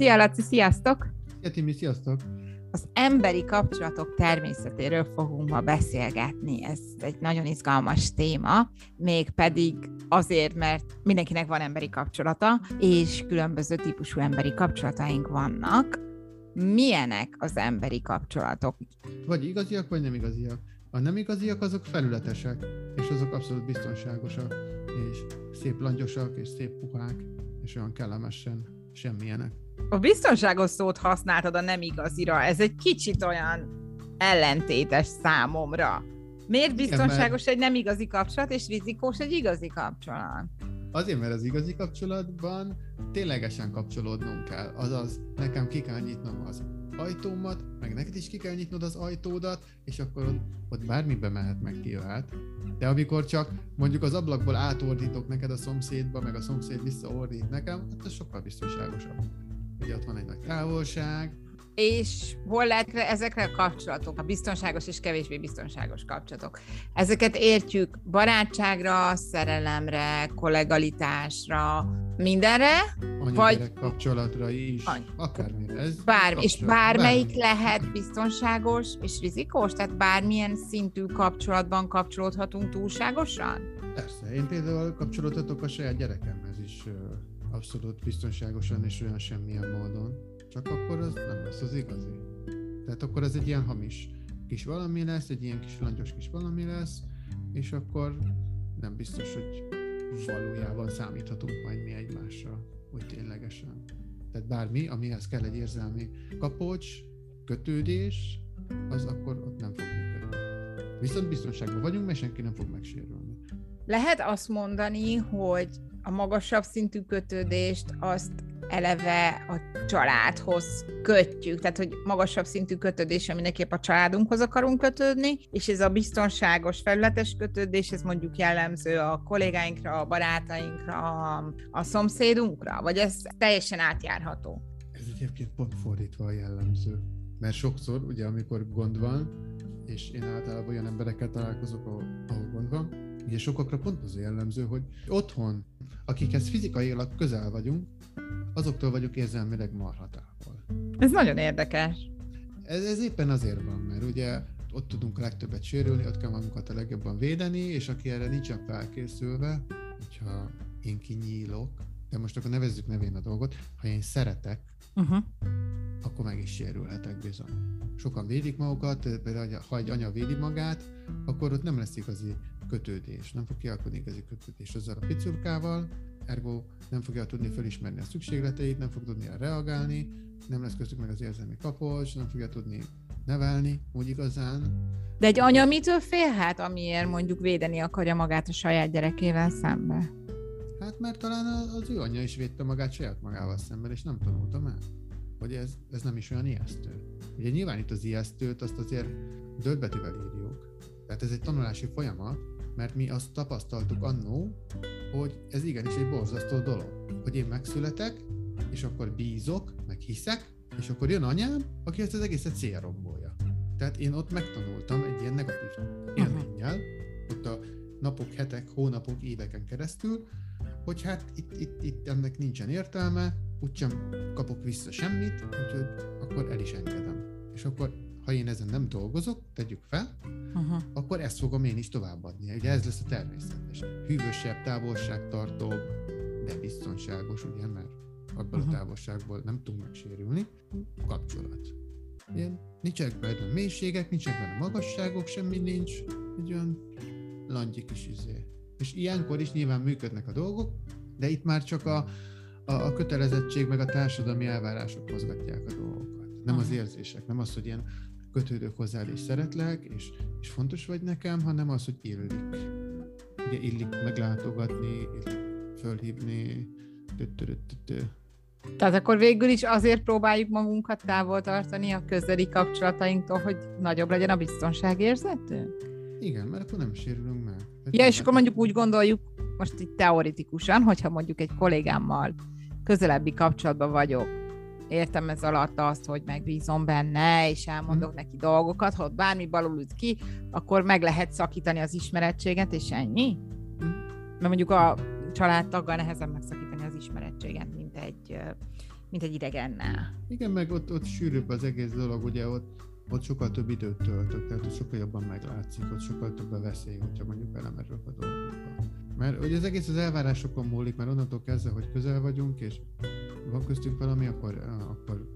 Szia, Laci, sziasztok! Szia, Timi, sziasztok! Az emberi kapcsolatok természetéről fogunk ma beszélgetni. Ez egy nagyon izgalmas téma, mégpedig azért, mert mindenkinek van emberi kapcsolata, és különböző típusú emberi kapcsolataink vannak. Milyenek az emberi kapcsolatok? Vagy igaziak, vagy nem igaziak. A nem igaziak azok felületesek, és azok abszolút biztonságosak, és szép langyosak, és szép puhák, és olyan kellemesen semmilyenek. A biztonságos szót használtad a nem igazira. Ez egy kicsit olyan ellentétes számomra. Miért biztonságos egy nem igazi kapcsolat, és rizikós egy igazi kapcsolat? Azért, mert az igazi kapcsolatban ténylegesen kapcsolódnunk kell. Azaz, nekem ki kell nyitnom az ajtómat, meg neked is ki kell nyitnod az ajtódat, és akkor ott, ott bármibe mehet, meg kijöhet. De amikor csak mondjuk az ablakból átordítok neked a szomszédba, meg a szomszéd visszaordít nekem, hát ez sokkal biztonságosabb. Ugye ott van egy nagy távolság, és hol lehet ezekre a kapcsolatok, a biztonságos és kevésbé biztonságos kapcsolatok. Ezeket értjük barátságra, szerelemre, kollegalitásra, mindenre, vagy kapcsolatra is, any. akármire. Ez Bármi, és bármelyik bármi. lehet biztonságos és rizikós? Tehát bármilyen szintű kapcsolatban kapcsolódhatunk túlságosan? Persze, én például kapcsolódhatok a saját gyerekemhez is abszolút biztonságosan és olyan semmilyen módon. Csak akkor az nem lesz az igazi. Tehát akkor ez egy ilyen hamis kis valami lesz, egy ilyen kis langyos kis valami lesz, és akkor nem biztos, hogy valójában számíthatunk majd mi egymásra, hogy ténylegesen. Tehát bármi, amihez kell egy érzelmi kapocs, kötődés, az akkor ott nem fog működni. Viszont biztonságban vagyunk, mert senki nem fog megsérülni. Lehet azt mondani, hogy a magasabb szintű kötődést azt eleve a családhoz kötjük, tehát hogy magasabb szintű kötődés, mindenképp a családunkhoz akarunk kötődni, és ez a biztonságos felületes kötődés, ez mondjuk jellemző a kollégáinkra, a barátainkra, a, szomszédunkra, vagy ez teljesen átjárható? Ez egyébként pont fordítva a jellemző. Mert sokszor, ugye amikor gond van, és én általában olyan emberekkel találkozok, ahol, gond van, ugye sokakra pont az jellemző, hogy otthon, akikhez fizikailag közel vagyunk, azoktól vagyok érzelmileg marhatávol. Ez nagyon érdekes. Ez, ez éppen azért van, mert ugye ott tudunk a legtöbbet sérülni, ott kell magunkat a legjobban védeni, és aki erre nincsen felkészülve, hogyha én kinyílok, de most akkor nevezzük nevén a dolgot, ha én szeretek, uh-huh. akkor meg is sérülhetek bizony. Sokan védik magukat, például ha egy anya védi magát, akkor ott nem lesz igazi kötődés, nem fog kialakulni igazi kötődés azzal a picurkával, ergo nem fogja tudni felismerni a szükségleteit, nem fog tudni reagálni, nem lesz köztük meg az érzelmi kapocs, nem fogja tudni nevelni, úgy igazán. De egy anya mitől félhet, amiért mondjuk védeni akarja magát a saját gyerekével szembe? Hát mert talán az ő anyja is védte magát saját magával szemben, és nem tanulta meg, hogy ez, ez nem is olyan ijesztő. Ugye nyilván itt az ijesztőt azt azért döbbetűvel írjuk, tehát ez egy tanulási folyamat, mert mi azt tapasztaltuk annó, hogy ez igenis egy borzasztó dolog. Hogy én megszületek, és akkor bízok, meg hiszek, és akkor jön anyám, aki ezt az egészet szélrombolja. Tehát én ott megtanultam egy ilyen negatív élménnyel, ott a napok, hetek, hónapok, éveken keresztül, hogy hát itt, itt, itt ennek nincsen értelme, úgysem kapok vissza semmit, úgyhogy akkor el is engedem. És akkor ha én ezen nem dolgozok, tegyük fel, uh-huh. akkor ezt fogom én is továbbadni. Ugye ez lesz a természetes. Hűvösebb, távolságtartóbb, de biztonságos, ugye, mert abban uh-huh. a távolságból nem tudunk megsérülni. Kapcsolat. Ilyen, nincsenek benne mélységek, nincsenek benne magasságok, semmi nincs. Egy olyan langyi kis izé. És ilyenkor is nyilván működnek a dolgok, de itt már csak a, a, a kötelezettség meg a társadalmi elvárások mozgatják a dolgokat. Nem az érzések, nem az, hogy ilyen kötődök hozzád és szeretlek, és, és fontos vagy nekem, hanem az, hogy illik. Ugye illik meglátogatni, illik fölhívni, tehát akkor végül is azért próbáljuk magunkat távol tartani a közeli kapcsolatainktól, hogy nagyobb legyen a biztonságérzetünk? Igen, mert akkor nem sérülünk meg. Tehát ja, és akkor mondjuk úgy gondoljuk, most itt teoretikusan, hogyha mondjuk egy kollégámmal közelebbi kapcsolatban vagyok, értem ez alatt azt, hogy megbízom benne, és elmondok mm. neki dolgokat, ha ott bármi balul üt ki, akkor meg lehet szakítani az ismerettséget, és ennyi? Mert mondjuk a családtaggal nehezebb megszakítani az ismerettséget, mint egy mint egy idegennel. Igen, meg ott, ott sűrűbb az egész dolog, ugye ott, ott sokkal több időt töltök, tehát ott sokkal jobban meglátszik, ott sokkal több a veszély, hogyha mondjuk belemerülök a dolgokba. Mert ugye az egész az elvárásokon múlik, mert onnantól kezdve, hogy közel vagyunk, és van köztünk valami, akkor, akkor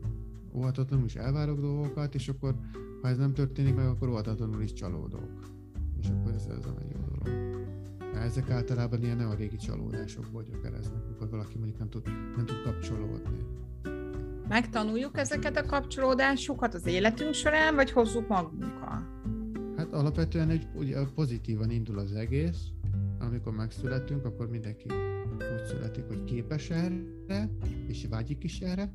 óhatatlanul is elvárok dolgokat, és akkor ha ez nem történik meg, akkor óhatatlanul is csalódok. És akkor ez, ez a nagyon jó dolog. Ezek általában ilyen a régi csalódásokból gyökereznek, amikor valaki mondjuk nem tud, nem tud kapcsolódni. Megtanuljuk ezeket a kapcsolódásokat az életünk során, vagy hozzuk magunkkal? Hát alapvetően egy, ugye pozitívan indul az egész, amikor megszületünk, akkor mindenki úgy születik, hogy képes erre, és vágyik is erre,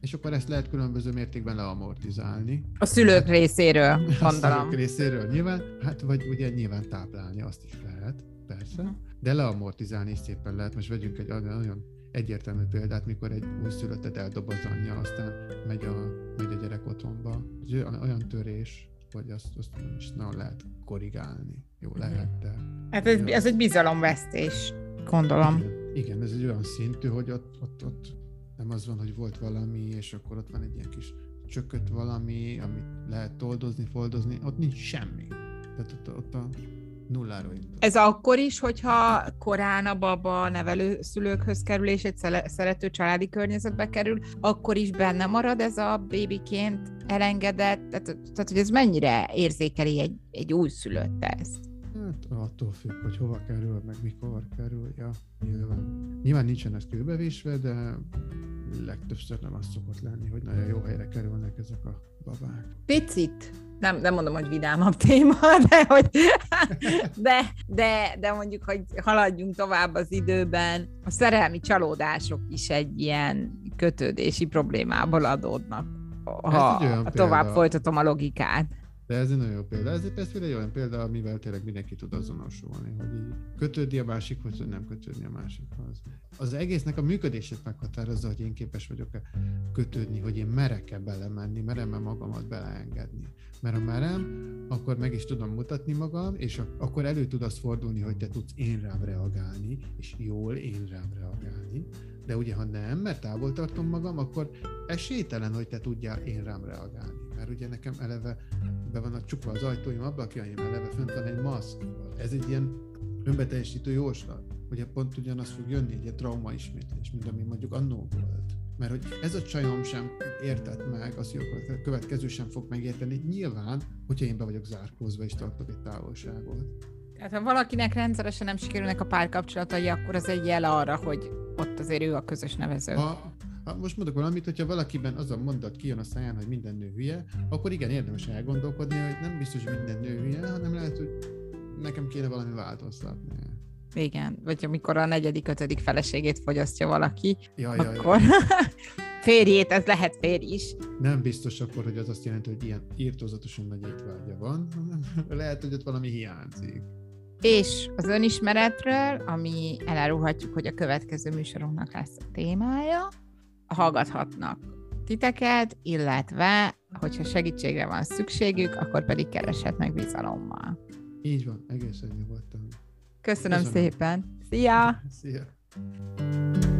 és akkor ezt lehet különböző mértékben leamortizálni. A szülők részéről, gondolom. A szülők részéről nyilván, hát vagy ugye nyilván táplálni azt is lehet, persze, uh-huh. de leamortizálni is szépen lehet. Most vegyünk egy nagyon egyértelmű példát, mikor egy újszülöttet eldob az anyja, aztán megy a, megy a gyerek otthonba. Ez olyan törés, hogy azt, azt is nagyon lehet korrigálni. Jó, mhm. lehet, de... Hát ez, ez egy bizalomvesztés, gondolom. Igen, igen, ez egy olyan szintű, hogy ott, ott, ott nem az van, hogy volt valami, és akkor ott van egy ilyen kis csökött valami, amit lehet toldozni, foldozni, ott nincs semmi. Tehát ott, ott a nulláról indul. Ez akkor is, hogyha korán a baba nevelő szülőkhöz kerül, és egy szerető családi környezetbe kerül, akkor is benne marad ez a bébiként elengedett, tehát, tehát hogy ez mennyire érzékeli egy, egy újszülött ezt? Hát attól függ, hogy hova kerül, meg mikor kerül, ja, nyilván. Nyilván nincsen ez kőbevésve, de legtöbbször nem az szokott lenni, hogy nagyon jó helyre kerülnek ezek a babák. Picit, nem, nem mondom, hogy vidámabb téma, de, hogy, de, de, de mondjuk, hogy haladjunk tovább az időben, a szerelmi csalódások is egy ilyen kötődési problémából adódnak, ha tovább folytatom a logikát. De ez egy nagyon jó példa. Ez persze egy olyan példa, amivel tényleg mindenki tud azonosulni, hogy így kötődni a másikhoz, vagy nem kötődni a másikhoz. Az egésznek a működését meghatározza, hogy én képes vagyok-e kötődni, hogy én merek-e belemenni, merem-e magamat beleengedni. Mert ha merem, akkor meg is tudom mutatni magam, és akkor elő tud az fordulni, hogy te tudsz én rám reagálni, és jól én rám reagálni. De ugye, ha nem, mert távol tartom magam, akkor esélytelen, hogy te tudjál én rám reagálni. Mert ugye nekem eleve be van a csukva az ajtóim, ablakjaim, eleve fönt van egy maszk. Ez egy ilyen önbeteljesítő jóslat. Ugye pont ugyanaz fog jönni, egy trauma ismétlés, mint ami mondjuk annó volt. Mert hogy ez a csajom sem értett meg, az, hogy a következő sem fog megérteni. Nyilván, hogyha én be vagyok zárkózva és tartok egy távolságot. Tehát ha valakinek rendszeresen nem sikerülnek a párkapcsolatai, akkor az egy jel arra, hogy ott azért ő a közös nevező. Ha, ha most mondok valamit, hogyha valakiben az a mondat kijön a száján, hogy minden nő hülye, akkor igen, érdemes elgondolkodni, hogy nem biztos, hogy minden nő hülye, hanem lehet, hogy nekem kéne valami változtatni. Igen, vagy amikor a negyedik, ötödik feleségét fogyasztja valaki, ja, akkor ja, ja. férjét, ez lehet férj is. Nem biztos akkor, hogy az azt jelenti, hogy ilyen írtózatosan nagy étvágya van, lehet, hogy ott valami hiányzik. És az önismeretről, ami elárulhatjuk, hogy a következő műsorunknak lesz a témája, hallgathatnak titeket, illetve, hogyha segítségre van szükségük, akkor pedig kereshetnek bizalommal. Így van, egészen nyugodtan. Köszönöm, Köszönöm szépen. Szia! Szia!